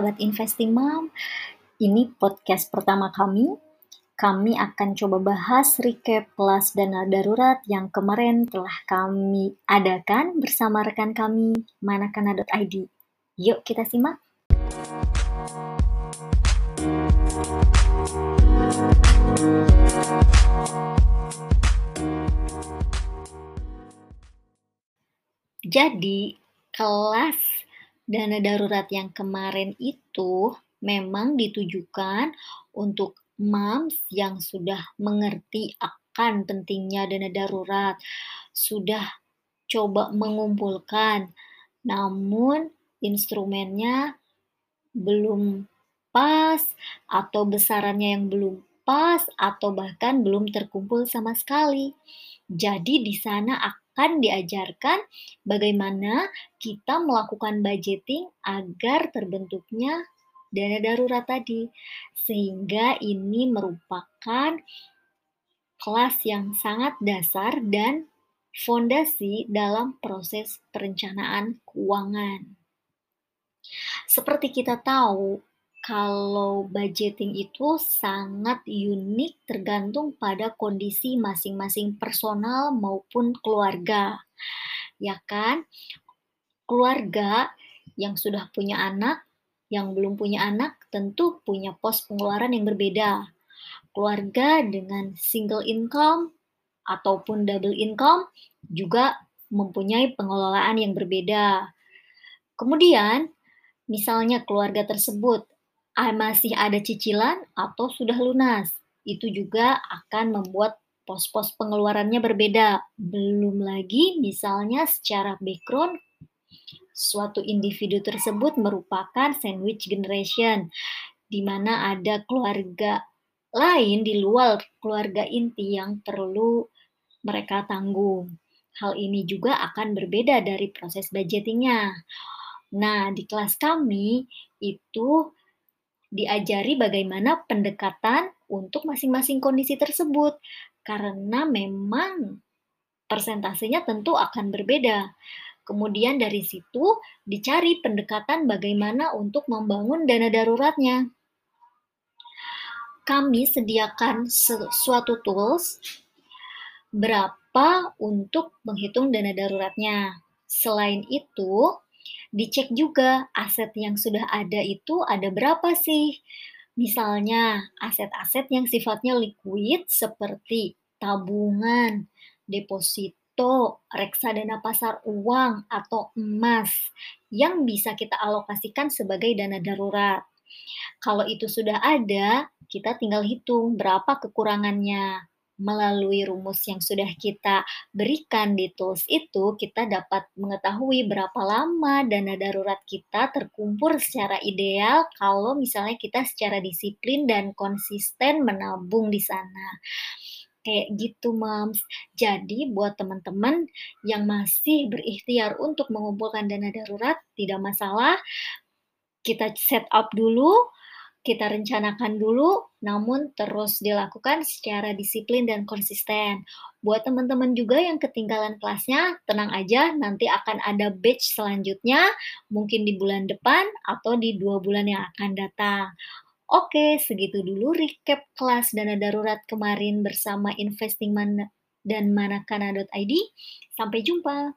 Sahabat Investing ini podcast pertama kami. Kami akan coba bahas recap kelas dana darurat yang kemarin telah kami adakan bersama rekan kami manakana.id. Yuk kita simak. Jadi, kelas dana darurat yang kemarin itu memang ditujukan untuk moms yang sudah mengerti akan pentingnya dana darurat, sudah coba mengumpulkan, namun instrumennya belum pas atau besarannya yang belum pas atau bahkan belum terkumpul sama sekali. Jadi di sana akan diajarkan bagaimana kita melakukan budgeting agar terbentuknya dana darurat tadi. Sehingga ini merupakan kelas yang sangat dasar dan fondasi dalam proses perencanaan keuangan. Seperti kita tahu, kalau budgeting itu sangat unik tergantung pada kondisi masing-masing personal maupun keluarga. Ya kan? Keluarga yang sudah punya anak, yang belum punya anak tentu punya pos pengeluaran yang berbeda. Keluarga dengan single income ataupun double income juga mempunyai pengelolaan yang berbeda. Kemudian, misalnya keluarga tersebut masih ada cicilan atau sudah lunas. Itu juga akan membuat pos-pos pengeluarannya berbeda. Belum lagi misalnya secara background suatu individu tersebut merupakan sandwich generation di mana ada keluarga lain di luar keluarga inti yang perlu mereka tanggung. Hal ini juga akan berbeda dari proses budgetingnya. Nah, di kelas kami itu diajari bagaimana pendekatan untuk masing-masing kondisi tersebut karena memang persentasenya tentu akan berbeda. Kemudian dari situ dicari pendekatan bagaimana untuk membangun dana daruratnya. Kami sediakan suatu tools berapa untuk menghitung dana daruratnya. Selain itu, dicek juga aset yang sudah ada itu ada berapa sih. Misalnya, aset-aset yang sifatnya liquid seperti tabungan, deposito, reksadana pasar uang, atau emas yang bisa kita alokasikan sebagai dana darurat. Kalau itu sudah ada, kita tinggal hitung berapa kekurangannya melalui rumus yang sudah kita berikan di tools itu, kita dapat mengetahui berapa lama dana darurat kita terkumpul secara ideal kalau misalnya kita secara disiplin dan konsisten menabung di sana. Kayak gitu, Moms. Jadi, buat teman-teman yang masih berikhtiar untuk mengumpulkan dana darurat, tidak masalah. Kita set up dulu, kita rencanakan dulu, namun terus dilakukan secara disiplin dan konsisten. Buat teman-teman juga yang ketinggalan kelasnya, tenang aja, nanti akan ada batch selanjutnya, mungkin di bulan depan atau di dua bulan yang akan datang. Oke, segitu dulu recap kelas dana darurat kemarin bersama Investing Man dan manakana.id. Sampai jumpa.